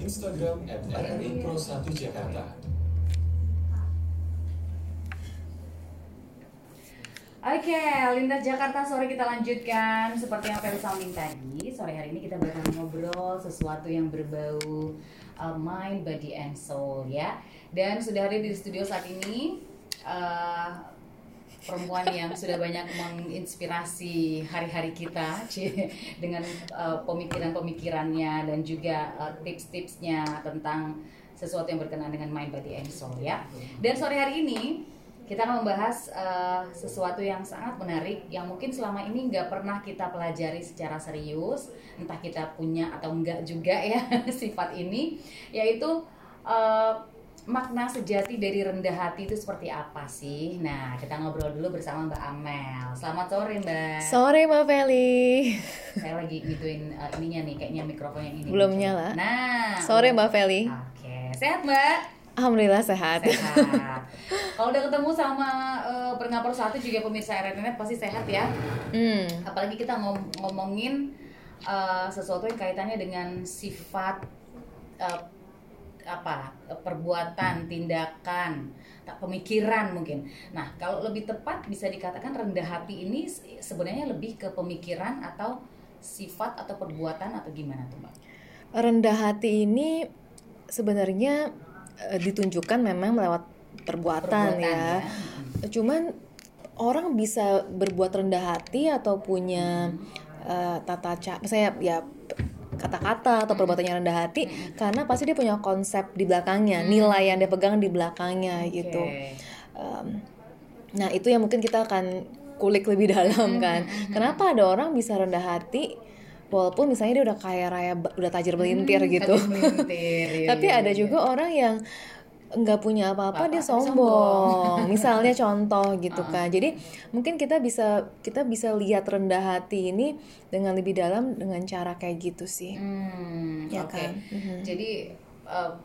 Instagram at RRI Pro 1 Jakarta. Oke, Lintas Jakarta sore kita lanjutkan seperti yang Feli Salmin tadi. Sore hari ini kita bakal ngobrol sesuatu yang berbau uh, mind, body, and soul ya. Dan sudah hadir di studio saat ini uh, perempuan yang sudah banyak menginspirasi hari-hari kita dengan uh, pemikiran-pemikirannya dan juga uh, tips-tipsnya tentang sesuatu yang berkenaan dengan mind, body, and soul ya. Dan sore hari ini kita akan membahas uh, sesuatu yang sangat menarik yang mungkin selama ini nggak pernah kita pelajari secara serius entah kita punya atau enggak juga ya sifat ini yaitu uh, makna sejati dari rendah hati itu seperti apa sih nah kita ngobrol dulu bersama Mbak Amel selamat sore Mbak Sore Mbak Feli. saya lagi gituin uh, ininya nih kayaknya mikrofonnya ini Belum nih. nyala. nah Sore Mbak Feli. oke sehat Mbak Alhamdulillah sehat. sehat. Kalau udah ketemu sama uh, Perngaper satu juga pemirsa RNN pasti sehat ya. Hmm. Apalagi kita ngom- ngomongin uh, sesuatu yang kaitannya dengan sifat uh, apa perbuatan, tindakan, tak pemikiran mungkin. Nah, kalau lebih tepat bisa dikatakan rendah hati ini se- sebenarnya lebih ke pemikiran atau sifat atau perbuatan atau gimana tuh, Mbak? Rendah hati ini sebenarnya eh, ditunjukkan memang melewat perbuatan, ya. Cuman orang bisa berbuat rendah hati atau punya eh, tata cara, saya ya kata-kata atau perbuatan yang rendah hati karena pasti dia punya konsep di belakangnya, nilai yang dia pegang di belakangnya gitu. Oke. Um, nah itu yang mungkin kita akan kulik lebih dalam kan. Kenapa ada orang bisa rendah hati walaupun misalnya dia udah kaya raya, udah tajir melintir gitu. Tajam melintir, iya, Tapi iya, ada iya. juga orang yang nggak punya apa-apa dia sombong. sombong. Misalnya contoh gitu kan. Jadi mungkin kita bisa kita bisa lihat rendah hati ini dengan lebih dalam dengan cara kayak gitu sih. Hmm, Ya oke. kan? Mhm. Jadi uh,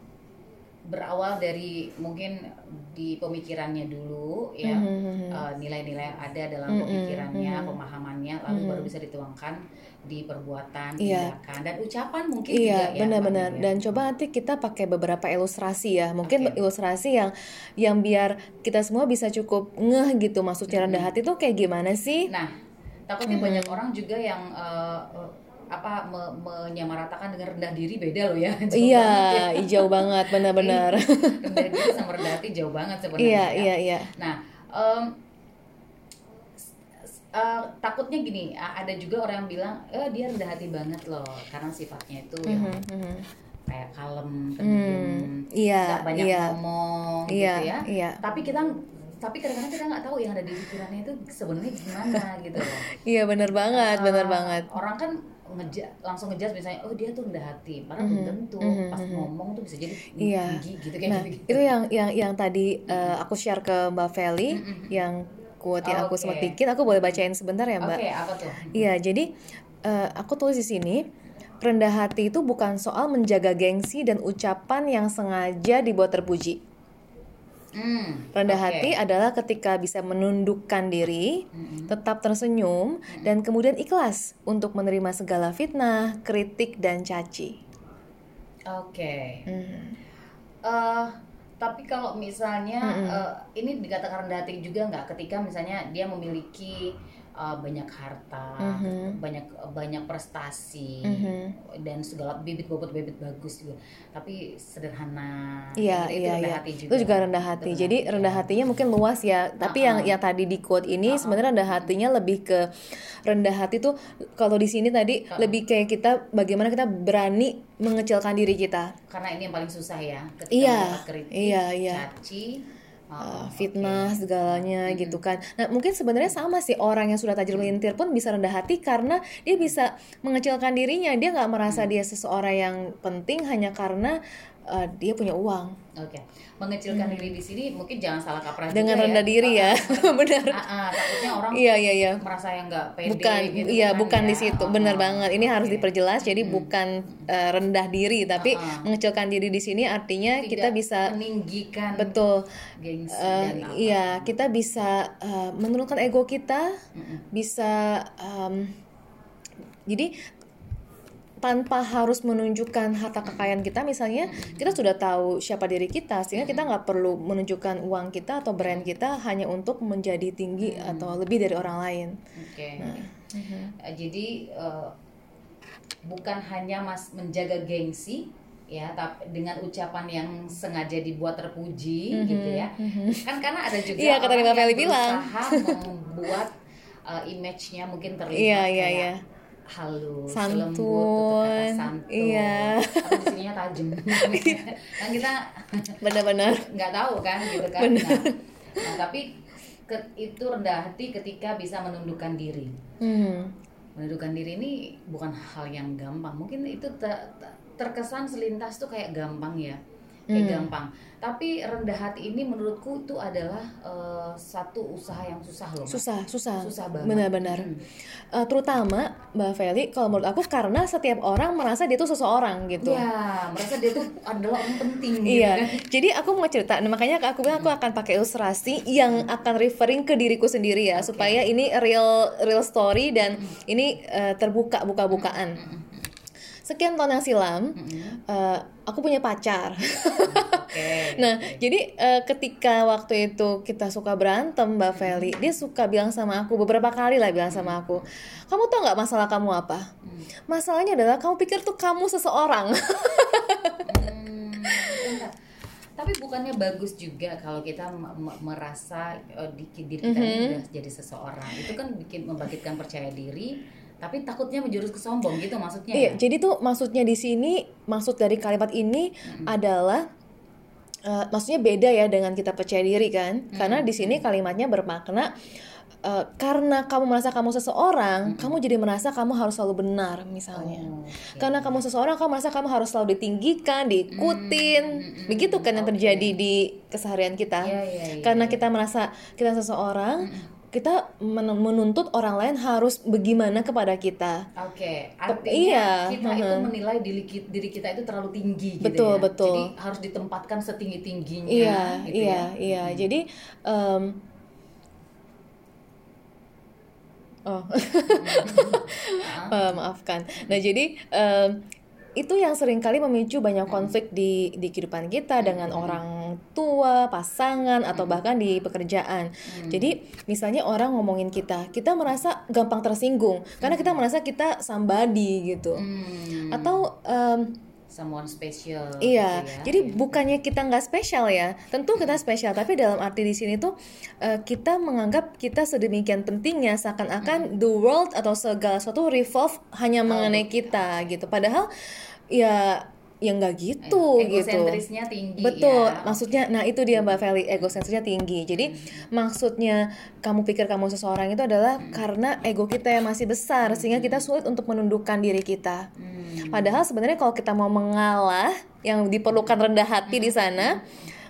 berawal dari mungkin di pemikirannya dulu ya Mhm. uh, nilai-nilai yang ada dalam Mhm, pemikirannya, mhm. pemahamannya, lalu Mhm. baru bisa dituangkan di perbuatan, Iya. tindakan dan ucapan mungkin juga Iya, ya. benar-benar. Mbak, ya. Dan coba nanti kita pakai beberapa ilustrasi ya. Mungkin Oke. ilustrasi yang yang biar kita semua bisa cukup ngeh gitu maksudnya rendah hati tuh kayak gimana sih? Nah, takutnya banyak orang juga yang uh, apa me- menyamaratakan dengan rendah diri beda loh ya. Jauh Iya, banget ya. jauh banget benar-benar. rendah diri sama rendah hati jauh banget sebenarnya. Iya, ya. iya, iya. Nah, s- eh, takutnya gini, ada juga orang yang bilang, eh dia rendah hati banget loh, karena sifatnya itu yang Mhm, mhm. kayak kalem, Hmm, pendiam, iya, nggak banyak iya. ngomong, Iya, gitu ya. iya. Tapi kita, tapi kadang-kadang kita nggak tahu yang ada di pikirannya itu sebenarnya gimana gitu loh. Iya, benar banget, benar Eh, banget. Orang kan ngeja langsung ngejudge misalnya, oh dia tuh rendah hati, padahal belum tentu. mhm, Pas mhm. ngomong tuh bisa jadi Iya. tinggi gitu kayak Nah, gitu. itu yang yang yang tadi eh, aku share ke Mbak Feli yang quote yang aku sempat Oke. bikin, aku boleh bacain sebentar ya, Oke, Mbak? apa tuh? Iya, jadi eh, aku tulis di sini rendah hati itu bukan soal menjaga gengsi dan ucapan yang sengaja dibuat terpuji. Hmm, Rendah oke. hati adalah ketika bisa menundukkan diri, Mm-mm. tetap tersenyum, dan kemudian ikhlas untuk menerima segala fitnah, kritik, dan caci. Oke. Mhm. Eh, tapi kalau misalnya Mm-mm. eh, ini dikatakan rendah hati juga nggak ketika misalnya dia memiliki eh, banyak harta, Mhm. banyak banyak prestasi Mhm. dan segala bibit bobot bibit bagus juga. Tapi sederhana. Iya, gitu, itu iya, rendah iya. hati juga. Itu juga rendah hati. Itu Jadi rendah hatinya mungkin luas ya. Tapi yang Uh-uh. yang tadi di quote ini sebenarnya rendah hatinya lebih ke rendah hati tuh kalau di sini tadi Uh-uh. lebih kayak kita bagaimana kita berani mengecilkan diri kita. Karena ini yang paling susah ya. Ketika Iya, kritik, iya, iya. caci, Uh, fitnah oke. segalanya gitu kan. Nah, mungkin sebenarnya sama sih orang yang sudah tajir melintir pun bisa rendah hati karena dia bisa mengecilkan dirinya. Dia nggak merasa dia seseorang yang penting hanya karena uh, dia punya uang. Oke, mengecilkan diri di sini mungkin jangan salah kaprah Hmm. Dengan juga rendah ya. diri ya. Benar. Ah, ah, takutnya orang Iya, iya, iya. merasa yang nggak pede bukan gitu iya kan bukan ya. di situ Oh, benar oh. banget ini harus diperjelas jadi bukan eh, rendah diri tapi Uh-uh. mengecilkan diri di sini artinya Tidak kita bisa meninggikan betul gengsi dan apa. iya kita bisa eh, menurunkan ego kita Mm-mm. bisa em, jadi tanpa harus menunjukkan harta kekayaan kita misalnya kita sudah tahu siapa diri kita sehingga kita nggak perlu menunjukkan uang kita atau brand kita hanya untuk menjadi tinggi atau lebih dari orang lain Oke. Eh, Jadi eh, bukan hanya mas menjaga gengsi ya, tapi dengan ucapan yang sengaja dibuat terpuji gitu ya. Kan karena ada juga Iya, kata orang yang bilang. berusaha membuat eh, image-nya mungkin terlihat Iya, iya, kayak iya. Halus, Santun, lembut, kata santun, iya. sininya tajam. kan kita benar-benar. nggak tahu kan gitu kan. Nah, nah, tapi ke- itu rendah hati ketika bisa menundukkan diri. Hmm. menundukkan diri ini bukan hal yang gampang. Mungkin itu te- terkesan selintas tuh kayak gampang ya kayak gampang tapi rendah hati ini menurutku itu adalah eh, satu usaha yang susah loh susah susah Susah banget. benar-benar Hmm. Eh, terutama mbak Feli kalau menurut aku karena setiap orang merasa dia tuh seseorang gitu ya merasa dia tuh adalah orang penting gitu Iya, kan. jadi aku mau cerita. Nah, makanya aku bilang aku akan pakai ilustrasi yang akan referring ke diriku sendiri ya, supaya ini real real story dan ini eh, terbuka buka-bukaan. Sekian tahun yang silam, eh, aku punya pacar. Oke. nah, jadi eh, ketika waktu itu kita suka berantem, Mbak Feli, dia suka bilang sama aku beberapa kali lah bilang sama aku, kamu tau nggak masalah kamu apa? Masalahnya adalah kamu pikir tuh kamu seseorang. Hmm, bentar. Tapi bukannya bagus juga kalau kita me- me- merasa di diri kita ini udah jadi seseorang. Itu kan bikin membangkitkan percaya diri, tapi takutnya menjurus ke sombong gitu maksudnya. Iya, ya? jadi tuh maksudnya di sini maksud dari kalimat ini adalah eh, maksudnya beda ya dengan kita percaya diri kan? Karena di sini kalimatnya bermakna eh, karena kamu merasa kamu seseorang, kamu jadi merasa kamu harus selalu benar misalnya. Oh, oke. Karena kamu seseorang, kamu merasa kamu harus selalu ditinggikan, diikutin, begitu kan yang terjadi di keseharian kita. Iya, iya, iya. Karena kita merasa kita seseorang, kita men- menuntut orang lain harus bagaimana kepada kita. Oke, Tep- artinya iya, kita itu mhm. menilai diri, diri kita itu terlalu tinggi gitu Betul, ya. betul. Jadi harus ditempatkan setinggi tingginya. Iya, gitu iya, ya. iya. Jadi, em, oh, Eh, maafkan. Nah, jadi em, itu yang sering kali memicu banyak konflik di di kehidupan kita dengan orang tua, pasangan, atau bahkan di pekerjaan. Jadi, misalnya orang ngomongin kita, kita merasa gampang tersinggung. Karena kita merasa kita somebody gitu, Hmm, atau em, someone special. Iya, gitu ya. jadi bukannya kita nggak spesial ya, tentu kita spesial, tapi dalam arti di sini tuh eh, kita menganggap kita sedemikian pentingnya seakan-akan the world atau segala sesuatu revolve hanya mengenai kita gitu. Padahal ya ya nggak gitu gitu. egosentrisnya tinggi Betul, ya. maksudnya, nah itu dia Mbak Feli, egosentrisnya tinggi. Jadi maksudnya kamu pikir kamu seseorang itu adalah karena ego kita yang masih besar, sehingga kita sulit untuk menundukkan diri kita. Hmm. Padahal sebenarnya kalau kita mau mengalah, yang diperlukan rendah hati di sana,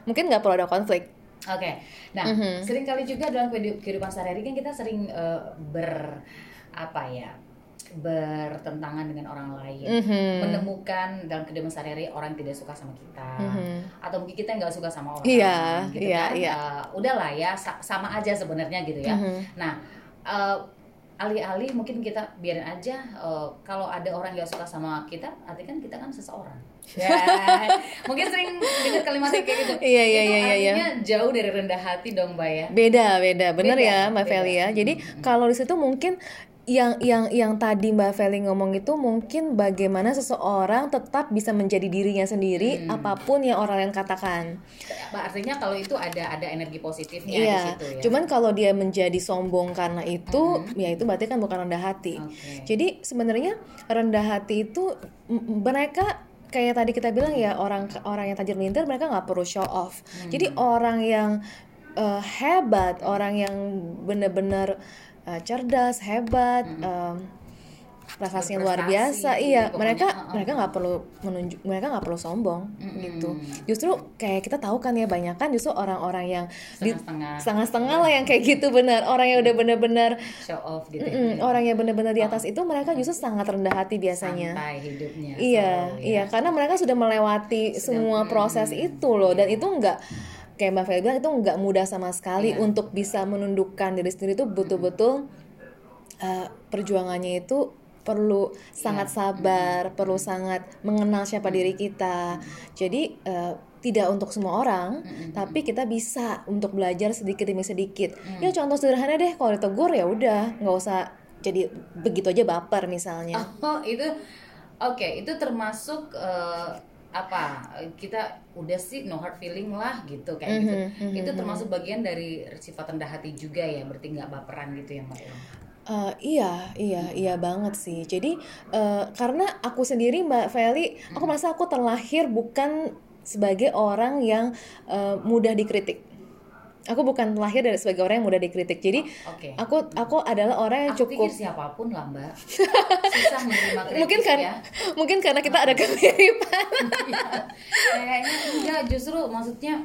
mungkin nggak perlu ada konflik. Oke, nah Mhm. sering kali juga dalam kehidup- kehidupan sehari-hari kan kita sering eh, ber apa ya bertentangan dengan orang lain, Mhm. menemukan dalam kehidupan sehari-hari orang yang tidak suka sama kita, Mhm. atau mungkin kita nggak suka sama orang, Iya, gitu iya, kan? iya. Eh, udahlah ya sa- sama aja sebenarnya gitu ya. Mhm. Nah, eh, alih-alih mungkin kita biarin aja eh, kalau ada orang yang suka sama kita, artinya kan kita kan seseorang. Ya, mungkin sering dengar kalimat kayak gitu. Iya, iya, iya, iya, iya. artinya jauh dari rendah hati dong, Mbak ya. Beda, beda, bener Beda, ya Mbak. Feli ya. Jadi kalau di situ mungkin yang yang yang tadi Mbak Feli ngomong itu mungkin bagaimana seseorang tetap bisa menjadi dirinya sendiri apa pun yang orang lain katakan. Mbak, artinya kalau itu ada ada energi positifnya di Iya, situ ya. cuman kalau dia menjadi sombong karena itu, ya itu berarti kan bukan rendah hati. Oke. Jadi sebenarnya rendah hati itu mereka kayak tadi kita bilang ya orang orang yang tajir melintir mereka nggak perlu show off. Jadi orang yang eh, hebat, orang yang benar-benar eh, cerdas, hebat, em, prestasinya luar biasa, iya pokoknya, mereka uh-uh. mereka nggak perlu menunjuk, mereka nggak perlu sombong gitu. Justru kayak kita tahu kan ya banyak kan justru orang-orang yang Setengah-setengah. lah yang kayak gitu benar orang yang udah benar-benar show off gitu ya. Orang yang benar-benar di atas itu mereka justru sangat rendah hati biasanya. Santai hidupnya. Iya, ya. iya, karena mereka sudah melewati semua proses itu loh, dan itu enggak kayak Mbak Feli bilang itu enggak mudah sama sekali Iya. untuk bisa menundukkan diri sendiri itu betul-betul uh, perjuangannya itu perlu sangat sabar, perlu sangat mengenal siapa diri kita. Jadi eh, tidak untuk semua orang, tapi kita bisa untuk belajar sedikit demi sedikit. Ya contoh sederhana deh, kalau ditegur ya udah, nggak usah jadi begitu aja baper misalnya. Oh itu oke itu termasuk eh, apa kita udah sih no hard feeling lah gitu kayak gitu. Itu termasuk bagian dari sifat rendah hati juga ya berarti nggak baperan gitu ya mbak. ya? Eh, iya, iya, iya banget sih. Jadi eh, karena aku sendiri Mbak Feli, aku merasa aku terlahir bukan sebagai orang yang eh, mudah dikritik. Aku bukan terlahir dari sebagai orang yang mudah dikritik. Jadi Oke. aku aku adalah orang yang Aku cukup pikir siapa pun lah mbak susah menerima kritik mungkin kan ya. mungkin karena kita ada kemiripan. Iya. Kayaknya enggak justru maksudnya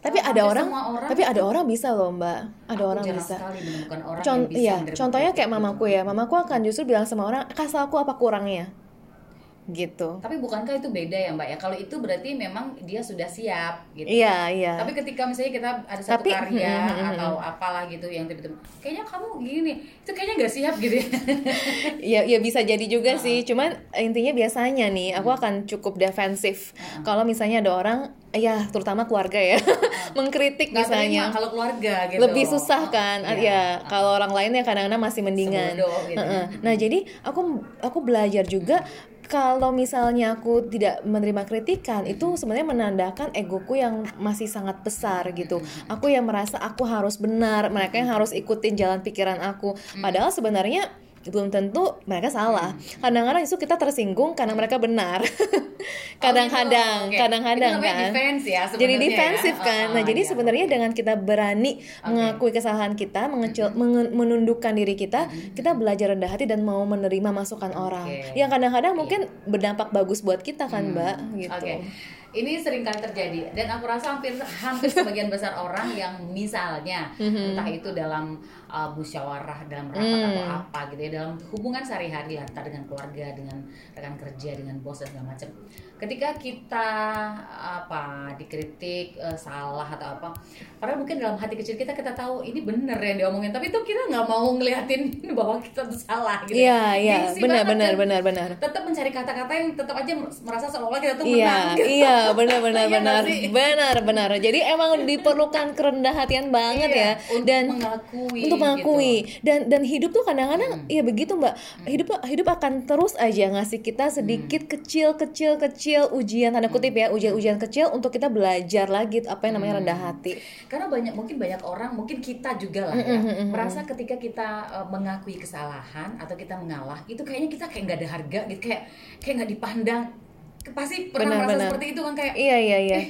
tapi eh, ada orang, orang tapi ada orang bisa loh Mbak. Ada aku orang bisa. sekali orang Con yang bisa menerima contohnya kayak gitu. mamaku ya. Mamaku akan justru bilang sama orang, "Kasih aku apa kurangnya?" Gitu. Tapi bukankah itu beda ya mbak ya? Kalau itu berarti memang dia sudah siap gitu. Iya, iya. Tapi ketika misalnya kita ada satu Tapi- karya hmm, hmm, hmm, atau apalah gitu yang tiba-tiba kayaknya kamu gini, itu kayaknya nggak siap gitu. ya. Ya, ya bisa jadi juga sih. Cuman intinya biasanya nih, aku akan cukup defensif. Kalau misalnya ada orang, ya terutama keluarga ya, mengkritik terima misalnya. kalau keluarga gitu. Lebih susah kan, Iya. ya. Kalau orang lainnya kadang-kadang masih mendingan. Sebodoh gitu. Nah jadi aku aku belajar juga kalau misalnya aku tidak menerima kritikan itu sebenarnya menandakan egoku yang masih sangat besar gitu. Aku yang merasa aku harus benar, mereka yang harus ikutin jalan pikiran aku. Padahal sebenarnya belum tentu mereka salah. Kadang-kadang itu kita tersinggung karena mereka benar. Kadang-kadang, Oh, gitu. Kadang-kadang Itu namanya kan. defense ya jadi sebenarnya defensif ya. kan. Oh, Nah, oh, jadi iya. sebenarnya dengan kita berani mengakui kesalahan kita, mengecil, menge- menundukkan diri kita, kita belajar rendah hati dan mau menerima masukan orang. Oke. Yang kadang-kadang mungkin berdampak bagus buat kita kan, Mbak, gitu. Oke. Ini sering kali terjadi dan aku rasa hampir hampir sebagian besar orang yang misalnya Mhm. entah itu dalam uh, musyawarah dalam rapat Hmm. atau apa gitu ya dalam hubungan sehari-hari lah entah dengan keluarga dengan rekan kerja dengan bos dan segala macam. Ketika kita apa dikritik uh, salah atau apa, padahal mungkin dalam hati kecil kita kita tahu ini bener yang diomongin tapi itu kita nggak mau ngeliatin bahwa kita tuh salah gitu. Iya, iya, Gengsi benar benar benar benar. Tetap mencari kata-kata yang tetap aja merasa seolah-olah kita tuh Iya, menang. gitu. iya, benar benar Iya benar. Benar benar. Jadi emang diperlukan kerendah hatian banget Iya, ya untuk dan mengakui untuk mengakui gitu. dan dan hidup tuh kadang-kadang Hmm. ya begitu Mbak. Hidup hidup akan terus aja ngasih kita sedikit Hmm. kecil kecil kecil ujian tanda kutip ya, ujian-ujian kecil untuk kita belajar lagi apa yang namanya rendah Hmm. hati. Karena banyak mungkin banyak orang, mungkin kita juga lah ya, merasa ketika kita uh, mengakui kesalahan atau kita mengalah, itu kayaknya kita kayak nggak ada harga gitu, kayak kayak nggak dipandang. Pasti pernah merasa Benar-benar. seperti itu kan kayak Iya iya iya. eh,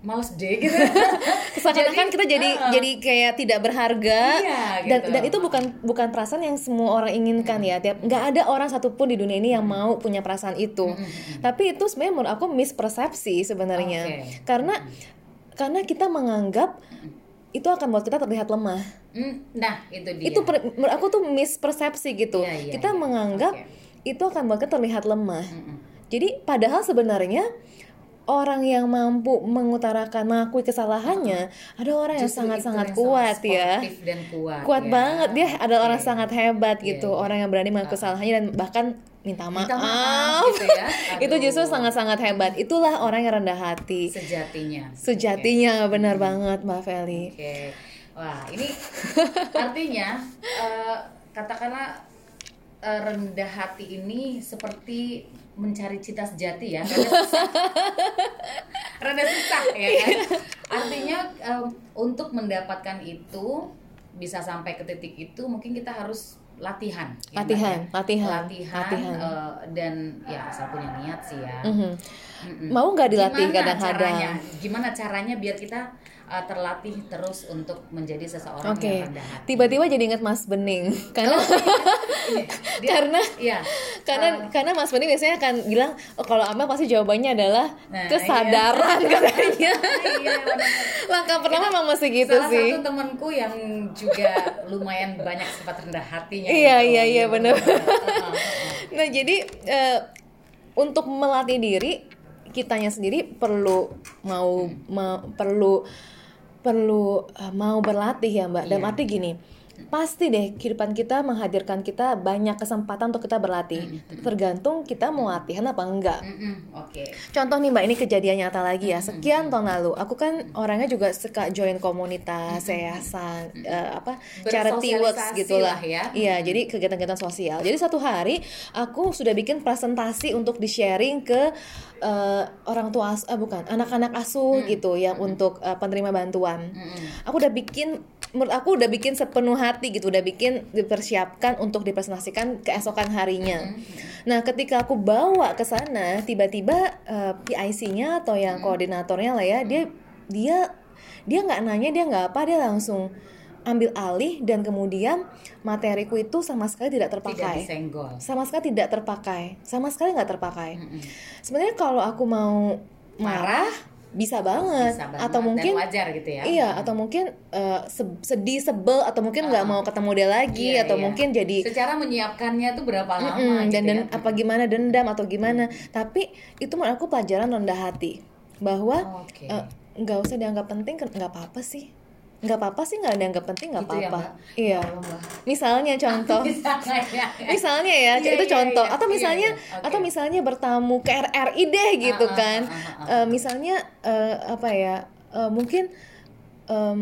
males deh gitu. Seakan-akan kita jadi uh, jadi kayak tidak berharga Iya, dan gitu. dan itu bukan bukan perasaan yang semua orang inginkan ya tiap nggak ada orang satupun di dunia ini yang mau punya perasaan itu tapi itu sebenarnya menurut aku mispersepsi sebenarnya Oke. karena karena kita menganggap itu akan buat kita terlihat lemah Hmm, nah itu dia. itu per- menurut aku tuh mispersepsi gitu Iya, iya, kita iya. menganggap Oke. itu akan buat kita terlihat lemah Mm-mm. jadi padahal sebenarnya orang yang mampu mengutarakan mengakui kesalahannya ada orang yang Justru sangat-sangat kuat ya. dan kuat. Kuat ya. banget dia adalah orang Oke. sangat hebat Iya, gitu. iya. Orang yang berani mengakui kesalahannya dan bahkan minta maaf. Minta maaf gitu ya. Itu justru sangat-sangat hebat. Itulah orang yang rendah hati. sejatinya. Sejatinya benar banget Mbak Feli. Oke, wah ini artinya eh, katakanlah eh, rendah hati ini seperti mencari cita sejati ya, rada susah, rada susah ya kan. Artinya em, untuk mendapatkan itu bisa sampai ke titik itu mungkin kita harus latihan, ya, Latihan, ya. latihan, latihan, latihan. eh, dan ya asal punya niat sih ya. Mhm. Mm-mm. Mau nggak dilatih Gimana kadang-kadang? caranya? Gimana caranya biar kita uh, terlatih terus untuk menjadi seseorang Oke, yang rendah hati? tiba-tiba jadi ingat Mas Bening karena Iya, dia- karena iya. Karena karena Mas Bening biasanya akan bilang oh, kalau Amel pasti jawabannya adalah Nah, kesadaran katanya. Iya, benar. Langkah pertama memang masih gitu Salah sih. satu temanku yang juga lumayan banyak sifat rendah hatinya. Iya, itu. iya, iya, benar. Uh-uh, uh-uh. Nah, jadi eh, untuk melatih diri kitanya sendiri perlu mau ma- perlu perlu eh, mau berlatih ya, Mbak. Dalam Iya. arti gini, pasti deh kehidupan kita menghadirkan kita banyak kesempatan untuk kita berlatih. Tergantung kita mau latihan apa enggak. Oke. Contoh nih Mbak, ini kejadian nyata lagi ya. Sekian tahun lalu, aku kan orangnya juga suka join komunitas, yayasan, eh, apa charity works gitulah. lah ya. Iya, jadi kegiatan-kegiatan sosial. Jadi satu hari aku sudah bikin presentasi untuk di sharing ke eh, orang tua as- eh, bukan anak-anak asuh gitu yang untuk eh, penerima bantuan. Aku udah bikin menurut aku udah bikin sepenuh hati gitu, udah bikin dipersiapkan untuk dipresentasikan keesokan harinya. Nah, ketika aku bawa ke sana, tiba-tiba eh, PIC-nya atau yang koordinatornya lah ya, dia dia dia nggak nanya, dia nggak apa, dia langsung ambil alih dan kemudian materiku itu sama sekali tidak Tidak terpakai. disenggol. sama sekali tidak terpakai. Sama sekali nggak terpakai. Sebenarnya kalau aku mau marah bisa banget, Bisa banget. Atau dan mungkin wajar gitu ya. iya atau mungkin eh, se- sedih sebel atau mungkin nggak mau ketemu dia lagi Iya, atau iya. mungkin jadi Secara menyiapkannya tuh berapa lama Mm-mm, gitu dan, ya. dan apa gimana dendam atau gimana. Tapi itu menurut aku pelajaran rendah hati. Bahwa Oke. eh, nggak usah dianggap penting nggak apa-apa sih nggak apa-apa sih nggak dianggap penting nggak Gitu ya, apa-apa iya Ya Mbak. misalnya contoh Misalnya ya. ya Iya, itu iya, contoh iya. atau Iya, misalnya iya. Oke. atau misalnya bertamu ke RRI deh gitu Ah, ah, kan ah, ah, Eh, misalnya eh, apa ya eh, mungkin em,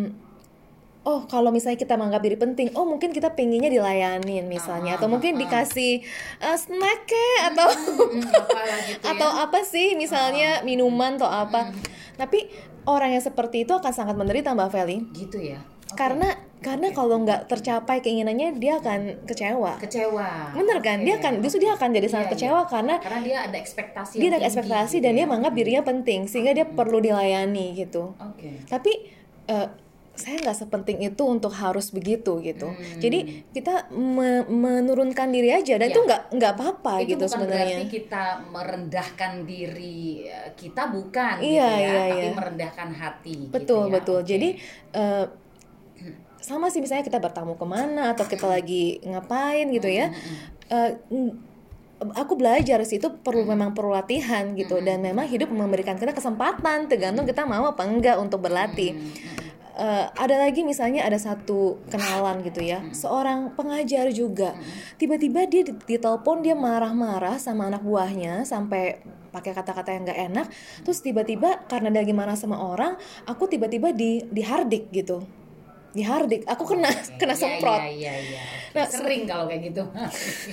oh kalau misalnya kita menganggap diri penting oh mungkin kita pengennya dilayanin misalnya Ah, atau mungkin dikasih eh, snack kek atau Hmm, apalah gitu ya. atau apa sih misalnya minuman atau apa tapi orang yang seperti itu akan sangat menderita mbak Feli gitu ya. Oke. karena karena kalau nggak tercapai keinginannya dia akan kecewa kecewa. Bener kan? Dia Oke, kan justru dia akan jadi sangat iya. kecewa karena karena dia ada ekspektasi dia ada tinggi ekspektasi gitu dan ya. dia menganggap dirinya penting sehingga dia perlu dilayani gitu. Oke. Tapi eh, saya nggak sepenting itu untuk harus begitu gitu. Hmm. Jadi kita me- menurunkan diri aja dan Ya. itu nggak nggak apa-apa itu gitu bukan sebenarnya. berarti kita merendahkan diri eh, kita bukan gitu Iya, ya, iya, tapi iya. merendahkan hati. Betul gitu ya. betul. Oke. Jadi eh, sama sih misalnya kita bertamu ke mana atau kita lagi ngapain gitu ya. Ng- aku belajar sih itu perlu memang perlu latihan gitu dan memang hidup memberikan kita kesempatan tergantung kita mau apa enggak untuk berlatih. Eh, ada lagi misalnya ada satu kenalan gitu ya. Seorang pengajar juga. Tiba-tiba dia di- ditelepon dia marah-marah sama anak buahnya sampai pakai kata-kata yang nggak enak. Terus tiba-tiba karena dia lagi marah sama orang aku tiba-tiba di dihardik gitu dihardik aku kena kena Iya, semprot. Iya, iya, iya. Nah, Sering kalau kayak gitu.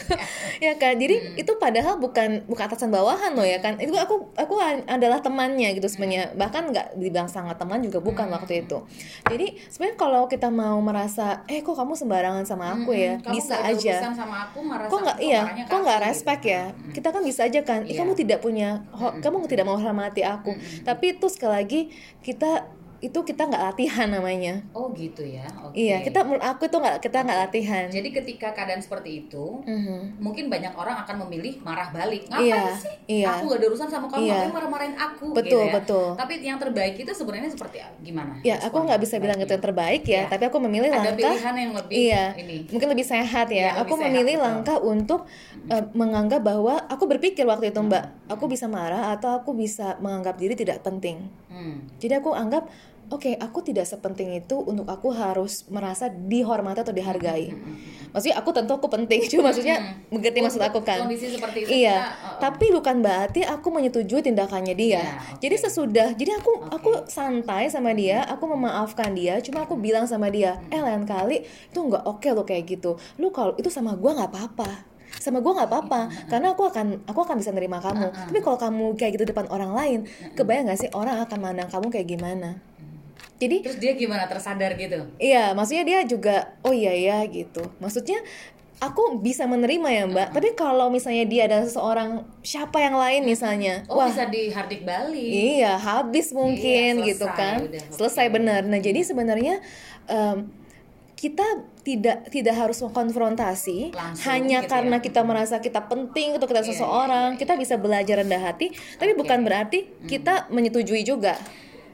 ya kan jadi Hmm. itu padahal bukan bukan atasan bawahan loh ya kan. Itu aku aku adalah temannya gitu sebenarnya. Hmm. bahkan nggak dibilang sangat teman juga bukan waktu itu. Jadi sebenarnya kalau kita mau merasa eh kok kamu sembarangan sama aku ya? Hmm, Kamu bisa aja. sama aku marah kok nggak iya kok nggak aku, respect gitu. ya kita kan bisa aja kan. "Ih, Iya. kamu tidak punya ho- kamu tidak mau hormati aku tapi itu sekali lagi kita itu kita nggak latihan namanya Oh gitu ya. Oke. iya kita menurut aku itu nggak kita nggak latihan Jadi ketika keadaan seperti itu, Mhm. mungkin banyak orang akan memilih marah balik. Ngapain Iya, sih? iya. Aku gak ada urusan sama kamu, Iya. ngapain marah-marahin aku? Betul, gitu ya. betul. Tapi yang terbaik itu sebenarnya seperti gimana? Ya, aku nggak bisa bilang itu yang terbaik ya, Iya. tapi aku memilih Ada langkah. pilihan yang lebih iya, ini. mungkin lebih sehat ya. Iya, lebih aku sehat, memilih betul. langkah untuk eh, menganggap bahwa aku berpikir waktu itu Mbak, aku bisa marah atau aku bisa menganggap diri tidak penting. Hmm. Jadi aku anggap, oke, aku tidak sepenting itu untuk aku harus merasa dihormati atau dihargai. Maksudnya aku tentu aku penting, cuma maksudnya mengerti maksud aku kan. Kondisi seperti itu Iya, kita, uh, uh, tapi bukan berarti aku menyetujui tindakannya dia. Ya, oke. Jadi sesudah, jadi aku Oke. aku santai sama dia, aku memaafkan dia. Cuma aku bilang sama dia, eh lain kali itu nggak oke lo kayak gitu. Lu kalau itu sama gua nggak apa-apa. Sama gua nggak apa-apa, karena aku akan aku akan bisa nerima kamu. Tapi kalau kamu kayak gitu depan orang lain, kebayang nggak sih orang akan mandang kamu kayak gimana? Jadi Terus dia gimana tersadar gitu? Iya, maksudnya dia juga oh iya ya gitu. Maksudnya aku bisa menerima ya Mbak. Tapi kalau misalnya dia adalah seseorang siapa yang lain misalnya, Oh wah bisa dihardik balik. iya habis mungkin Iya, gitu selesai, kan. udah. Selesai benar. Nah jadi sebenarnya em, kita tidak tidak harus mengkonfrontasi Langsung hanya gitu karena ya. kita merasa kita penting untuk kita Iya, seseorang iya, iya, kita bisa belajar rendah hati tapi Oke. bukan berarti kita menyetujui juga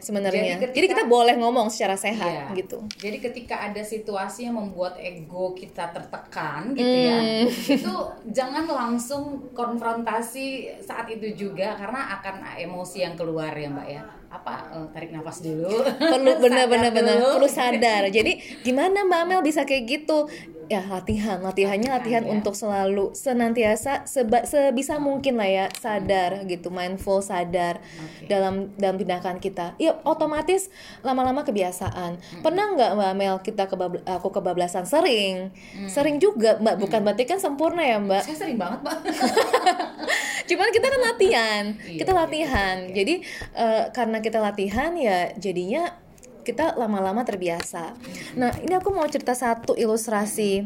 sebenarnya. Jadi Jadi, kita boleh ngomong secara sehat Iya. gitu. Jadi ketika ada situasi yang membuat ego kita tertekan gitu ya, Hmm. itu jangan langsung konfrontasi saat itu juga karena akan emosi yang keluar ya Mbak ya. Apa? Eh, tarik nafas dulu. perlu benar-benar benar perlu sadar. Jadi gimana mbak Mel bisa kayak gitu? Ya latihan. Latihannya Latihan, latihan ya. untuk selalu senantiasa seba- sebisa mungkin lah ya sadar gitu. Mindful sadar Oke. dalam dalam tindakan kita. Ya otomatis lama-lama kebiasaan. Pernah nggak mbak Mel kita kebab- aku kebablasan sering? Sering juga mbak. Bukan berarti kan sempurna ya mbak. Saya sering banget Mbak. cuman kita kan latihan. Iya, kita iya, latihan. jadi eh, karena kita latihan ya jadinya kita lama-lama terbiasa. Nah ini aku mau cerita satu ilustrasi.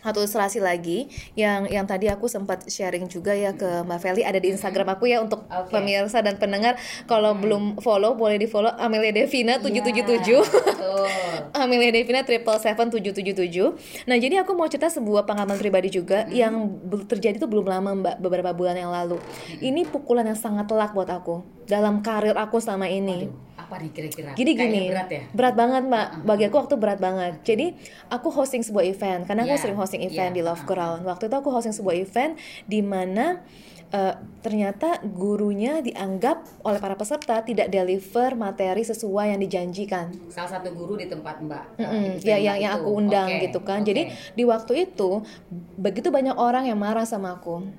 Satu ilustrasi lagi yang yang tadi aku sempat sharing juga ya ke Mbak Feli ada di Instagram aku ya untuk Oke. pemirsa dan pendengar kalau belum follow boleh di follow Amelia Devina 777 Iya, betul. Amelia Devina triple seven tujuh tujuh tujuh. Nah jadi aku mau cerita sebuah pengalaman pribadi juga yang be- terjadi tuh belum lama mbak beberapa bulan yang lalu. Ini pukulan yang sangat telak buat aku dalam karir aku selama ini. Aduh, apa nih kira-kira? Jadi gini, berat ya? berat banget mbak. Bagi aku waktu berat banget. Jadi aku hosting sebuah event karena aku Iya, sering hosting event iya, di Love Ground. Waktu itu aku hosting sebuah event di mana eh, ternyata gurunya dianggap oleh para peserta tidak deliver materi sesuai yang dijanjikan. Salah satu guru di tempat Mbak. Mm-mm, event ya yang yang aku undang Oke, gitu kan. oke. Jadi di waktu itu begitu banyak orang yang marah sama aku.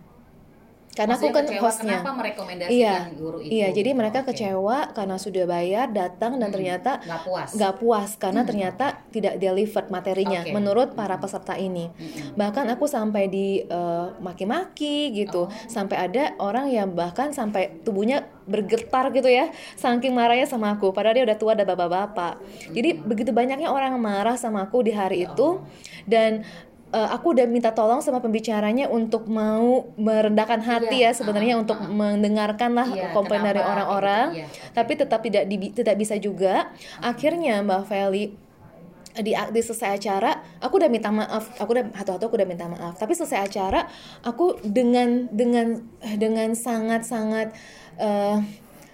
Karena aku Maksudnya kan kecewa hostnya. Kenapa merekomendasikan Iya, guru itu? iya. Jadi mereka Oke. kecewa karena sudah bayar datang dan ternyata Nggak puas. nggak puas karena ternyata tidak delivered materinya Oke. menurut para peserta ini. Bahkan aku sampai di eh, maki-maki gitu, sampai ada orang yang bahkan sampai tubuhnya bergetar gitu ya, saking marahnya sama aku. Padahal dia udah tua dan bapak-bapak. Jadi begitu banyaknya orang marah sama aku di hari itu dan eh, aku udah minta tolong sama pembicaranya untuk mau merendahkan hati Iya, ya sebenarnya ah, untuk ah. mendengarkan lah Iya, komplain dari kenapa, orang-orang. gitu, iya, tapi tetap tidak di- tidak bisa juga. Akhirnya Mbak Feli di, di selesai acara aku udah minta maaf. Aku udah satu-satu aku udah minta maaf. Tapi selesai acara aku dengan dengan dengan sangat sangat eh,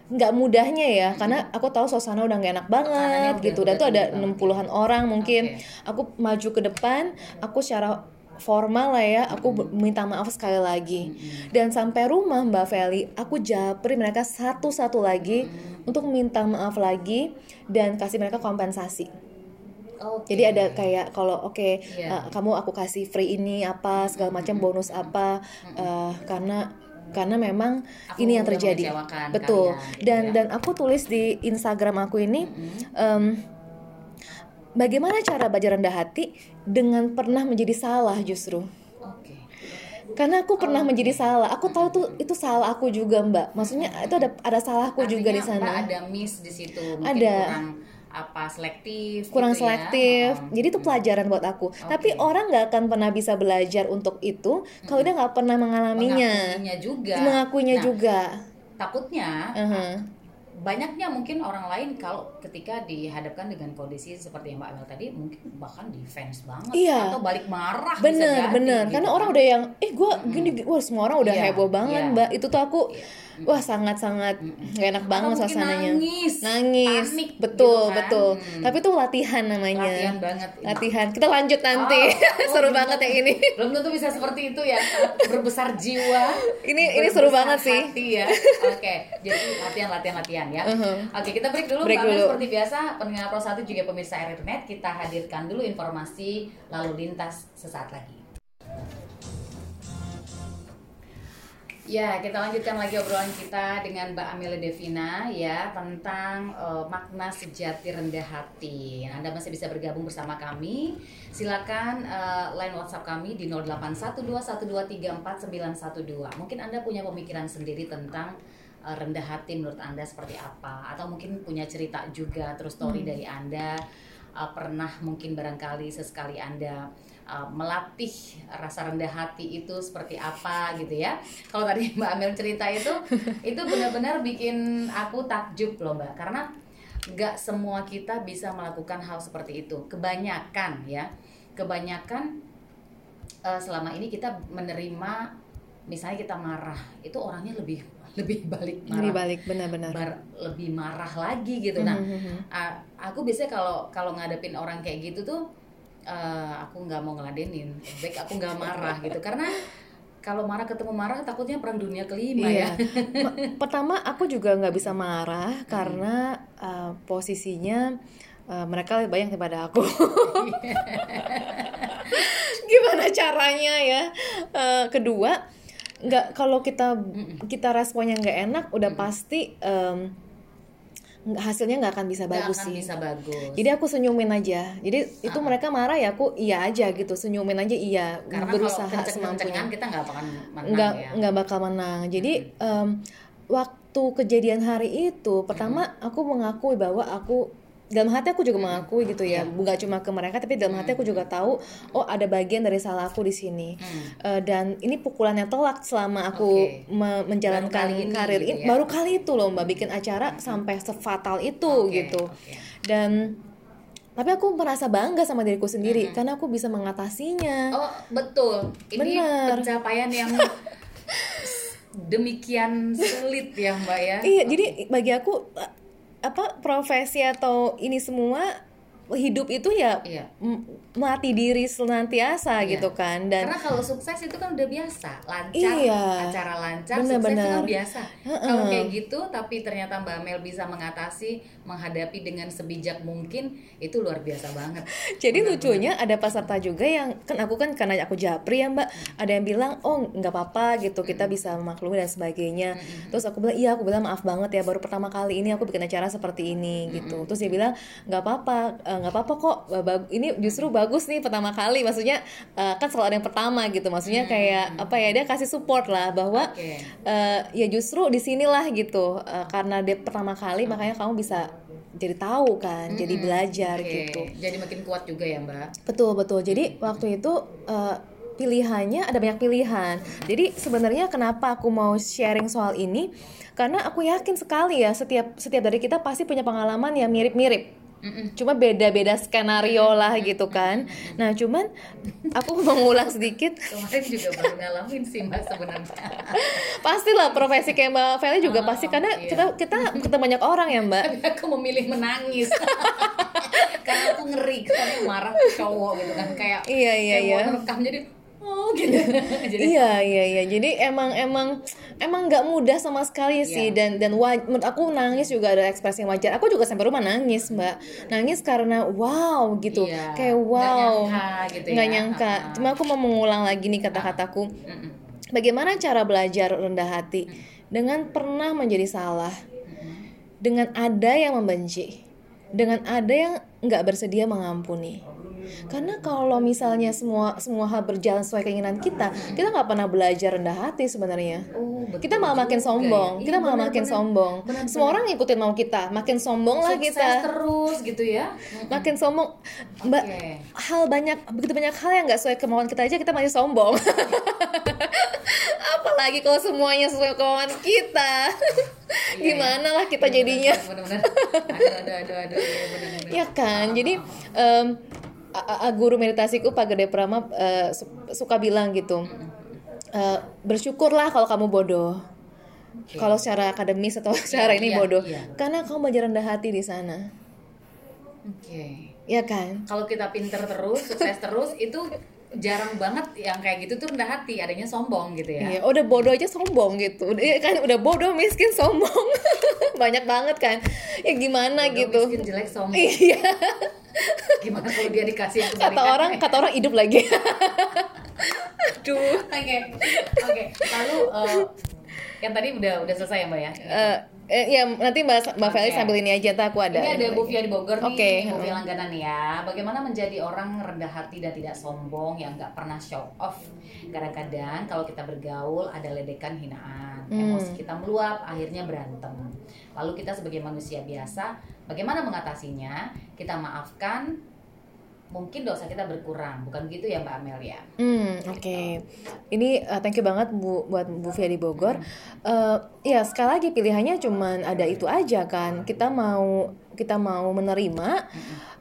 nggak mudahnya ya karena aku tahu suasana udah nggak enak banget Tekanannya udah- gitu. Dan udah tuh ada enam puluhan orang mungkin. Oke. aku maju ke depan aku secara formal lah ya aku be- minta maaf sekali lagi. Dan sampai rumah Mbak Feli aku japri mereka satu-satu lagi untuk minta maaf lagi dan kasih mereka kompensasi. Oke. jadi ada kayak kalau oke Iya. uh, kamu aku kasih free ini apa segala macam bonus apa uh, karena karena memang Aku ini yang terjadi. betul. kalian, dan gitu ya. dan aku tulis di Instagram aku ini em, bagaimana cara belajar rendah hati dengan pernah menjadi salah justru? Karena aku pernah Oh, menjadi salah. Aku tahu tuh itu salah aku juga mbak. Maksudnya itu ada ada salahku juga di Artinya Mbak sana ada miss di situ. Mungkin Ada. kurang apa selektif kurang gitu ya. selektif. Oh. Jadi itu pelajaran buat aku. Tapi orang nggak akan pernah bisa belajar untuk itu kalau dia nggak pernah mengalaminya, Mengakuinya juga. mengakuinya Nah, juga. Takutnya Uh-huh. banyaknya mungkin orang lain kalau ketika dihadapkan dengan kondisi seperti yang Mbak Amel tadi mungkin bahkan defense banget Iya. atau balik marah bisa Bener jadi, bener. gitu Karena kan. orang udah yang, eh gue gini, wah semua orang udah Iya, heboh banget iya. mbak. Itu tuh aku, wah sangat sangat gak enak Atau banget mungkin suasananya. nangis, Nangis. panik betul gitu kan. betul. Hmm. Tapi itu latihan namanya. Latihan banget. Latihan. Kita lanjut nanti. Oh, oh, Seru belum banget yang ini. Belum tentu bisa seperti itu ya. Berbesar jiwa. Ini- ini seru berbesar banget sih. hati ya. Oke, jadi latihan latihan latihan ya. Uh-huh. Oke, kita break dulu. Break dulu. seperti biasa, pendengar Pro 1 juga pemirsa Airnet, kita hadirkan dulu informasi lalu lintas sesaat lagi. Ya, kita lanjutkan lagi obrolan kita dengan Mbak Amelia Devina ya tentang eh, makna sejati rendah hati. Anda masih bisa bergabung bersama kami. Silakan eh, line WhatsApp kami di 081212349912. Mungkin Anda punya pemikiran sendiri tentang eh, rendah hati menurut Anda seperti apa atau mungkin punya cerita juga terus story dari Anda eh, pernah mungkin barangkali sesekali Anda uh, melatih rasa rendah hati itu seperti apa gitu ya. Kalau tadi Mbak Amel cerita itu, itu benar-benar bikin aku takjub loh Mbak, karena nggak semua kita bisa melakukan hal seperti itu. Kebanyakan ya, kebanyakan uh, selama ini kita menerima, misalnya kita marah, itu orangnya lebih lebih balik marah Lebih balik benar-benar. lebih marah lagi gitu nah Mhm. a- aku biasanya kalau kalau ngadepin orang kayak gitu tuh eh, aku nggak mau ngeladenin baik aku nggak marah gitu karena kalau marah ketemu marah takutnya perang dunia kelima Iya. ya Ma- Pertama aku juga nggak bisa marah karena uh, posisinya uh, mereka lebih banyak daripada aku. Gimana caranya ya? Uh, kedua, nggak kalau kita kita responnya nggak enak, udah pasti um, hasilnya nggak akan bisa Nggak bagus akan sih. bisa bagus. Jadi aku senyumin aja. Jadi itu mereka marah ya aku iya aja gitu, senyumin aja iya, karena berusaha kalau semampunya. kita nggak akan menang nggak ya. nggak bakal menang. Jadi em, waktu kejadian hari itu pertama aku mengakui bahwa aku dalam hati aku juga mengakui gitu ya nggak cuma ke mereka tapi dalam hati aku juga tahu oh ada bagian dari salah aku di sini. Eh, dan ini pukulan yang telak selama aku Oke. me- menjalankan Baru kali ini karir gitu ini ya? baru kali itu loh mbak bikin acara sampai sefatal itu Oke, gitu. oke. dan tapi aku merasa bangga sama diriku sendiri karena aku bisa mengatasinya. Oh betul. Ini Bener. pencapaian yang demikian sulit ya mbak ya. Iya, jadi bagi aku apa profesi atau ini semua hidup itu ya Iya. M- melatih diri senantiasa Iya. gitu kan dan Karena kalau sukses itu kan udah biasa, lancar, Iya. acara lancar, Bener, sukses itu bener. kan biasa. Kalau kayak gitu, tapi ternyata Mbak Mel bisa mengatasi, menghadapi dengan sebijak mungkin, itu luar biasa banget. jadi lucunya ada peserta juga yang kan aku kan karena aku japri ya mbak ada yang bilang oh nggak apa-apa gitu kita bisa memaklumi dan sebagainya terus aku bilang iya aku bilang maaf banget ya baru pertama kali ini aku bikin acara seperti ini gitu terus dia bilang nggak apa-apa eh, nggak apa-apa kok bag- ini justru bagus nih pertama kali maksudnya eh, kan selalu ada yang pertama gitu maksudnya kayak apa ya dia kasih support lah bahwa Oke. eh, ya justru di sinilah gitu Eh, karena dia pertama kali makanya kamu bisa jadi tahu kan jadi belajar Oke, gitu Jadi makin kuat juga ya Mbak. Betul betul. Jadi waktu itu eh, pilihannya ada banyak pilihan. Jadi sebenarnya kenapa aku mau sharing soal ini? Karena aku yakin sekali ya setiap setiap dari kita pasti punya pengalaman yang mirip-mirip. Cuma beda-beda skenario lah gitu kan. Nah cuman aku mengulang sedikit. Kemarin juga baru ngalamin sih Mbak sebenarnya. Pastilah profesi kayak Mbak Feli juga pasti karena iya. kita kita ketemu banyak orang ya Mbak. Tapi aku memilih menangis. Karena aku ngeri, soalnya marah cowok gitu kan kayak Iya, iya, kayak iya. mau rekam jadi oh gitu. jadi iya iya iya. Jadi emang emang emang nggak mudah sama sekali Iya. sih. Dan dan wa- menurut aku nangis juga ada ekspresi yang wajar. Aku juga sampai rumah nangis mbak. Nangis karena wow gitu. Iya, kayak nggak wow. nyangka gitu Nggak ya. nyangka. Ha-ha. cuma aku mau mengulang lagi nih kata-kataku. Mm-mm. bagaimana cara belajar rendah hati? Dengan pernah menjadi salah. Dengan ada yang membenci. Dengan ada yang nggak bersedia mengampuni karena kalau misalnya semua semua hal berjalan sesuai keinginan kita kita nggak pernah belajar rendah hati sebenarnya. Oh, betul kita malah makin juga sombong. Ya. kita Iya, malah makin sombong. Benar, semua orang ngikutin mau kita. Makin sombong lah kita. terus gitu ya. makin sombong. Mbak Oke. hal banyak begitu banyak hal yang nggak sesuai kemauan kita aja kita masih sombong. Apalagi kalau semuanya sesuai kemauan kita. Gimana lah kita jadinya? Benar-benar. Aduh, aduh, aduh, aduh, iya, benar-benar. ya kan? Jadi em, guru meditasiku Pak Gede Prama su- suka bilang gitu eh, bersyukurlah kalau kamu bodoh. Kalau secara akademis atau secara ini iya, bodoh. iya. karena kamu belajar rendah hati di sana. Oke. ya kan? Kalau kita pinter terus, sukses terus, itu jarang banget yang kayak gitu tuh rendah hati, adanya sombong gitu ya. Iya, udah bodoh aja sombong gitu. Udah iya kan udah bodoh miskin sombong. Banyak banget kan. Ya gimana Bodoh, gitu. miskin, jelek, sombong. Iya. Gimana kalau dia dikasih yang Kata orang kata orang hidup lagi. Aduh. Oke, oke. Lalu eh, yang tadi udah udah selesai ya mbak ya? Eh, eh, ya nanti Mbak Mbak Oke. sambil ini aja tak aku ada. Ini ada Bu Fia di Bogor nih, Oke. Bu Fia langganan ya. Bagaimana menjadi orang rendah hati dan tidak sombong yang nggak pernah show off. Kadang-kadang kalau kita bergaul ada ledekan hinaan, Hmm. emosi kita meluap, akhirnya berantem. Lalu kita sebagai manusia biasa, bagaimana mengatasinya? Kita maafkan, mungkin dosa kita berkurang, bukan gitu ya Mbak Amelia? Hmm, oke. Ini uh, thank you banget Bu buat Bu Fia di Bogor. Uh, ya sekali lagi pilihannya cuman ada itu aja kan. Kita mau kita mau menerima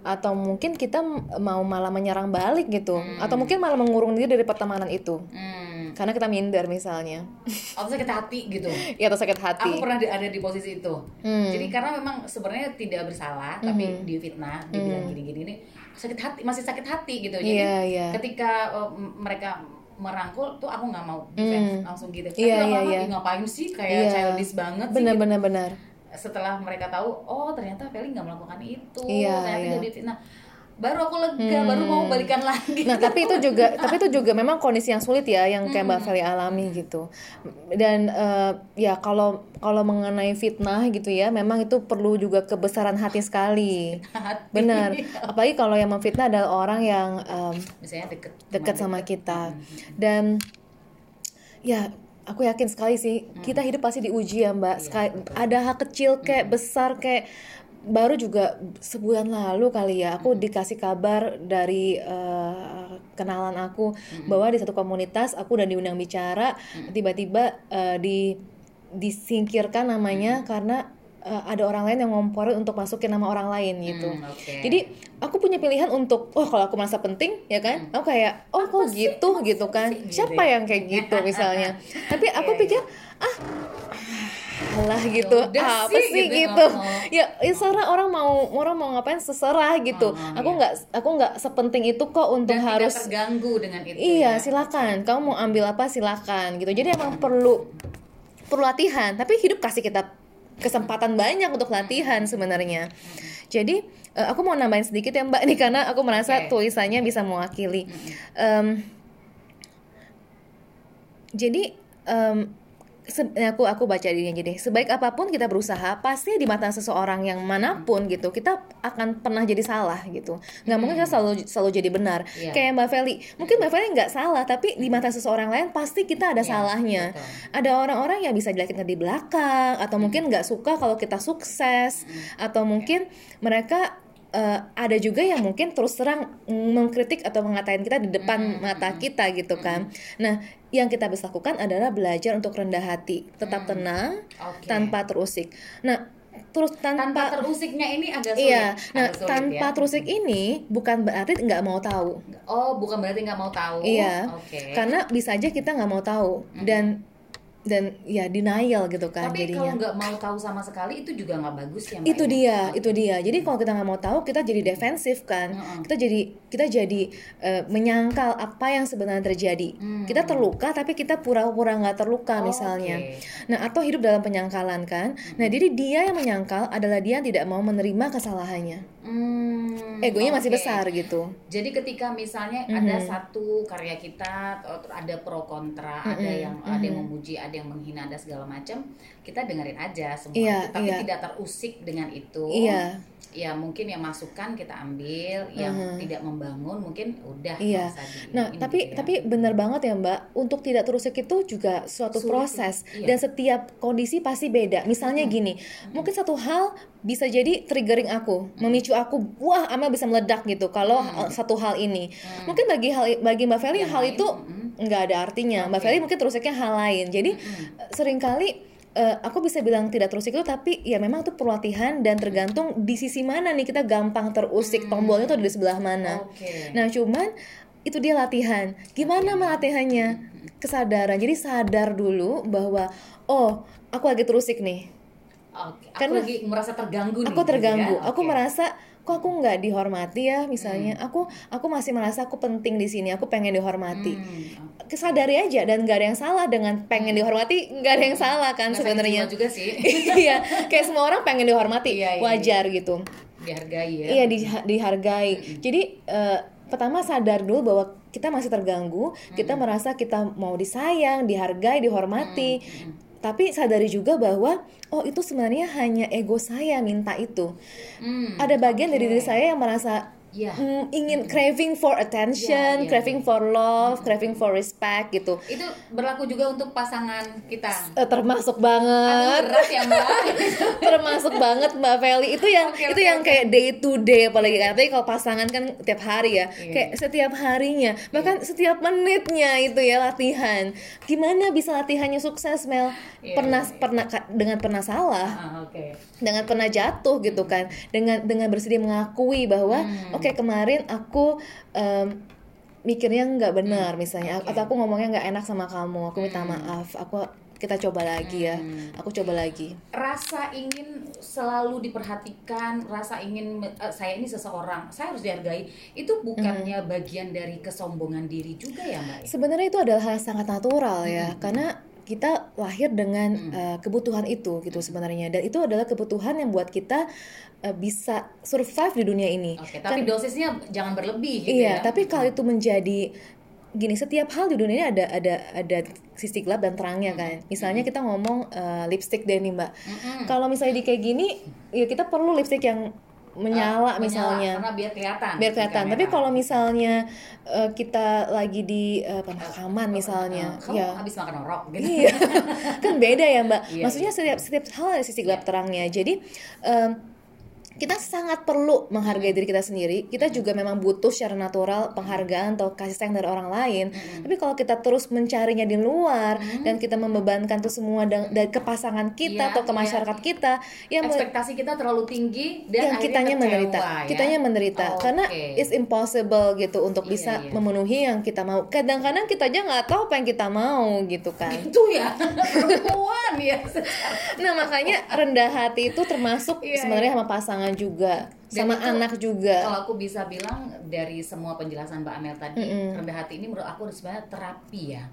atau mungkin kita mau malah menyerang balik gitu. Atau mungkin malah mengurung diri dari pertemanan itu. Hmm, karena kita minder misalnya atau sakit hati gitu ya atau sakit hati aku pernah di- ada di posisi itu Hmm. jadi karena memang sebenarnya tidak bersalah tapi difitnah dibilang gini-gini ini sakit hati masih sakit hati gitu jadi Iya, iya. ketika uh, mereka merangkul tuh aku nggak mau defense langsung gitu tapi iya, lama-lama, iya. "Ih, ngapain sih kayak Iya. childish banget sih benar gitu. benar setelah mereka tahu oh ternyata Feli nggak melakukan itu Iya, ternyata iya. dia difitnah baru aku lega baru mau balikan lagi Nah, tapi itu juga tapi itu juga memang kondisi yang sulit ya yang kayak Mbak Feli alami gitu. Dan eh, ya kalau kalau mengenai fitnah gitu ya, memang itu perlu juga kebesaran hati sekali. Hati. Benar. Apalagi kalau yang memfitnah adalah orang yang em, misalnya deket dekat sama kita. Dan ya aku yakin sekali sih kita hidup pasti diuji ya Mbak. Sekali- ada hal kecil kayak besar kayak baru juga sebulan lalu kali ya aku dikasih kabar dari eh, kenalan aku bahwa di satu komunitas aku udah diundang bicara tiba-tiba eh, di disingkirkan namanya karena eh, ada orang lain yang ngomporin untuk masukin nama orang lain gitu. Hmm, oke. Jadi aku punya pilihan untuk oh kalau aku merasa penting ya kan, aku kayak oh kok gitu gitu kan. Siapa yang kayak gitu misalnya. Tapi aku pikir ah alah gitu udah apa sih, sih gitu. gitu, Oh. ya ya serah orang mau orang mau ngapain seserah gitu aku nggak aku nggak sepenting itu kok untuk dan harus tidak terganggu dengan itu Iya, ya. silakan. Kamu mau ambil apa silakan gitu. Jadi emang perlu perlu latihan, tapi hidup kasih kita kesempatan banyak untuk latihan sebenarnya. Jadi eh, aku mau nambahin sedikit ya Mbak nih karena aku merasa Oke. tulisannya bisa mewakili. Em, jadi se- aku aku baca dirinya jadi sebaik apa pun kita berusaha pasti di mata seseorang yang mana pun gitu kita akan pernah jadi salah gitu. Nggak mungkin kita selalu selalu jadi benar. Iya. kayak Mbak Feli. Mungkin Mbak Feli nggak salah tapi di mata seseorang lain pasti kita ada Iya, salahnya. betul. ada orang-orang yang bisa jelek kita di belakang atau mungkin nggak suka kalau kita sukses atau mungkin mereka eh, ada juga yang mungkin terus terang mm, mengkritik atau mengatain kita di depan mata kita gitu kan. Nah, yang kita bisa lakukan adalah belajar untuk rendah hati, tetap tenang, Oke. tanpa terusik. Nah, terus tanpa tanpa, terusiknya ini agak sulit iya, nah agak sulit tanpa ya. terusik ini bukan berarti nggak mau tahu. oh bukan berarti nggak mau tahu Iya, oke karena bisa aja kita nggak mau tahu dan dan ya denial gitu kan tapi jadinya. kalau nggak mau tahu sama sekali itu juga nggak bagus ya Mbak itu ya? dia itu dia. Jadi kalau kita nggak mau tahu kita jadi defensif kan. Kita jadi kita jadi eh, menyangkal apa yang sebenarnya terjadi. Kita terluka tapi kita pura-pura nggak terluka misalnya. Oke. nah atau hidup dalam penyangkalan kan. Nah jadi dia yang menyangkal adalah dia yang tidak mau menerima kesalahannya Hmm, egonya masih oke. besar gitu Jadi ketika misalnya ada satu karya kita ada pro kontra, ada yang ada yang memuji, ada yang menghina, ada segala macam, kita dengerin aja semua Iya, itu, tapi iya. tidak terusik dengan itu. Iya. Ya mungkin yang masukan kita ambil, yang tidak membangun mungkin udah Iya. di- Nah, ini tapi ya. tapi benar banget ya Mbak, untuk tidak terusik itu juga suatu Sulit, proses iya. dan setiap kondisi pasti beda. Misalnya gini, mungkin satu hal bisa jadi triggering aku, memicu aku, wah, Amel bisa meledak gitu. Kalau hal- satu hal ini, mungkin bagi hal bagi Mbak Feli Yang hal lain, itu nggak ada artinya. Mbak Feli mungkin terusiknya hal lain. Jadi sering kali eh, aku bisa bilang tidak terusik itu tapi ya memang itu perlu latihan dan tergantung di sisi mana nih kita gampang terusik tombolnya tuh ada di sebelah mana. Oke. Nah, cuman itu dia latihan. Gimana melatihannya? Kesadaran. Jadi sadar dulu bahwa oh, aku lagi terusik nih. Oke, aku Karena- lagi merasa terganggu nih. Aku gitu terganggu. ya. Aku merasa kok aku nggak dihormati ya misalnya. Aku aku masih merasa aku penting di sini. Aku pengen dihormati. Hmm, Kesadari aja dan nggak ada yang salah dengan pengen dihormati. nggak ada yang salah kan sebenarnya. juga sih Iya, kayak semua orang pengen dihormati. Iya, iya, Wajar gitu. dihargai ya. Iya di- dihargai. Jadi eh, pertama sadar dulu bahwa kita masih terganggu, kita merasa kita mau disayang, dihargai, dihormati. Tapi sadari juga bahwa oh itu sebenarnya hanya ego saya minta itu. Hmm, Ada bagian dari diri saya yang merasa Iya. mm, ingin craving for attention, Iya, iya, craving for love, craving for respect gitu. Itu berlaku juga untuk pasangan kita. Eh, termasuk Aduh, banget. berat ya mbak. termasuk banget Mbak Feli itu yang Oke, itu yang oke. kayak day to day apalagi kan tapi kalau pasangan kan tiap hari ya Iya. kayak setiap harinya bahkan setiap menitnya itu ya latihan gimana bisa latihannya sukses Mel Iya, pernah pernah ka- dengan pernah salah Ah, Oke. dengan pernah jatuh gitu kan dengan dengan bersedia mengakui bahwa Hmm. oke kemarin aku em, mikirnya nggak benar misalnya oke. atau aku ngomongnya nggak enak sama kamu aku minta maaf aku kita coba lagi ya aku coba lagi. Rasa ingin selalu diperhatikan, rasa ingin eh, saya ini seseorang, saya harus dihargai, itu bukannya bagian dari kesombongan diri juga ya, Mbak? sebenarnya itu adalah hal yang sangat natural ya karena kita lahir dengan uh, kebutuhan itu gitu sebenarnya dan itu adalah kebutuhan yang buat kita uh, bisa survive di dunia ini Oke, tapi dosisnya jangan berlebih gitu Iya, ya. tapi kalau itu menjadi gini, setiap hal di dunia ini ada ada ada sisi gelap dan terangnya kan. Misalnya kita ngomong eh, lipstick deh nih mbak. Kalau misalnya di kayak gini, ya kita perlu lipstick yang Menyala, menyala misalnya. karena biar kelihatan. biar di kelihatan. kamera. Tapi kalau misalnya eh, kita lagi di eh, pemakaman misalnya, kamu ya habis makan orok gitu. iya kan beda ya mbak Iya, maksudnya setiap setiap hal ada sisi gelap terangnya jadi em, kita sangat perlu menghargai diri kita sendiri kita juga memang butuh secara natural penghargaan atau kasih sayang dari orang lain tapi kalau kita terus mencarinya di luar dan kita membebankan itu semua dan dari ke pasangan kita atau ke iya. masyarakat kita ya Ekspektasi kita terlalu tinggi dan yang kitanya kecewa, menderita, ya. kitanya menderita Oke. karena it's impossible gitu untuk Iya, bisa iya. memenuhi yang kita mau. Kadang-kadang kita aja nggak tahu apa yang kita mau gitu kan. itu ya perempuan ya. Nah makanya rendah hati itu termasuk Iya, sebenarnya sama pasangan juga, Dan sama itu anak juga. Kalau aku bisa bilang dari semua penjelasan Mbak Amel tadi, rendah hati ini menurut aku sebenarnya terapi ya.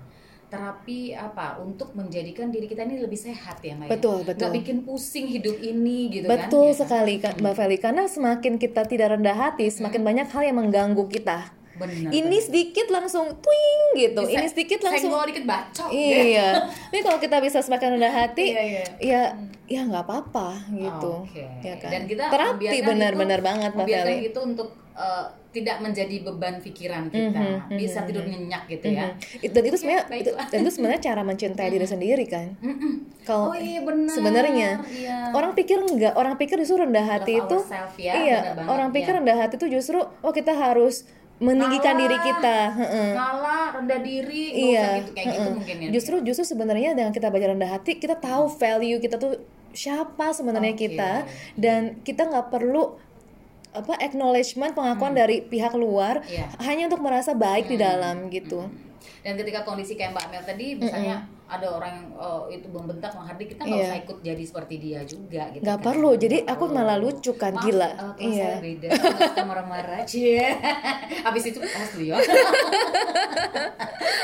Terapi apa? Untuk menjadikan diri kita ini lebih sehat ya, Mbak. ya? Betul, betul. Nggak bikin pusing hidup ini gitu kan. Betul Ya sekali Mbak Feli karena semakin kita tidak rendah hati, semakin banyak hal yang mengganggu kita. Benar. Ini sedikit langsung twing gitu, Bisa ini sedikit langsung senggol dikit bacok. Iya, tapi kalau kita bisa semakin rendah hati, Iya, iya. ya ya nggak apa-apa gitu, Oke. ya kan. Dan kita Terapi benar-benar banget membiarkan itu untuk eh, tidak menjadi beban pikiran kita, Mhm, bisa tidur nyenyak gitu ya. Mhm. Dan itu sebenarnya baiklah. itu- dan itu sebenarnya cara mencintai diri sendiri kan. Kalau Oh iya benar. sebenarnya Iya. orang pikir enggak, orang pikir justru rendah hati Love itu ya, iya, orang pikir ya. rendah hati itu justru oh kita harus meninggikan Ngalah. diri kita. heeh. ngalah rendah diri Iya, gitu kayak gitu mungkin ya Justru justru sebenarnya dengan kita belajar rendah hati, kita tahu value kita tuh siapa sebenarnya Oke. kita dan kita nggak perlu apa acknowledgement pengakuan dari pihak luar Hmm. Iya. hanya untuk merasa baik di dalam gitu. dan ketika kondisi kayak Mbak Amel tadi misalnya ada orang yang oh, itu membentak menghardik kita nggak Iya. usah ikut jadi seperti dia juga gitu Nggak kan. perlu, jadi aku malah lucu kan, Maaf, gila. kalau Iya. saya beda suka marah-marah cie habis itu oh studio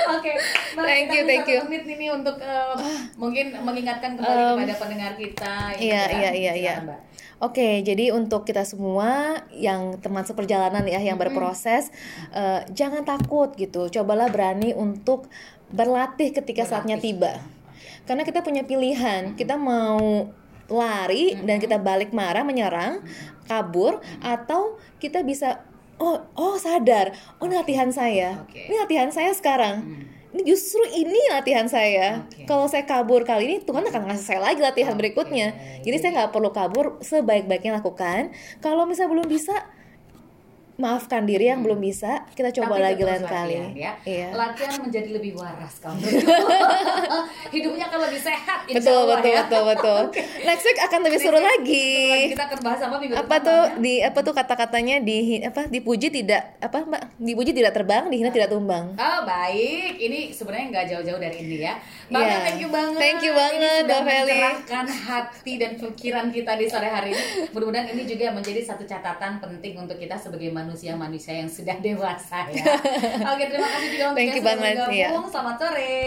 oke Mbak, Thank kita you, thank you. menit ini untuk eh, mungkin mengingatkan kembali kepada pendengar kita Iya, kan. iya, iya, iya. Mbak. Oke, jadi untuk kita semua yang teman seperjalanan ya yang berproses, eh, jangan takut gitu. Cobalah berani untuk berlatih ketika saatnya tiba. Karena kita punya pilihan, kita mau lari dan kita balik marah, menyerang, kabur, atau kita bisa oh oh sadar, oh ini latihan saya, ini latihan saya sekarang. Ini justru ini latihan saya. Oke. Kalau saya kabur kali ini, Tuhan akan ngasih saya lagi latihan berikutnya. Jadi saya nggak perlu kabur, sebaik-baiknya lakukan. Kalau misalnya belum bisa, maafkan diri yang belum bisa. Kita coba Tapi lagi lain kali. ya. Iya. Latihan menjadi lebih waras kamu. Hidupnya akan lebih sehat insya Betul, Allah betul, ya. betul, betul. Next week akan lebih seru lagi. Kita akan bahas apa minggu Apa depan, tuh Mbak, ya? di apa tuh kata-katanya di apa dipuji tidak apa Mbak? Dipuji tidak terbang, dihina tidak tumbang. Oh baik, ini sebenarnya nggak jauh-jauh dari ini ya. Mbak Iya. Mel, thank you banget. Thank you Ini banget, Mbak Feli. mencerahkan hati dan pikiran kita di sore hari ini. Mudah-mudahan ini juga menjadi satu catatan penting untuk kita sebagai manusia-manusia yang sudah dewasa ya. Oke, terima kasih juga untuk yang sudah banget, bergabung. iya. Selamat sore.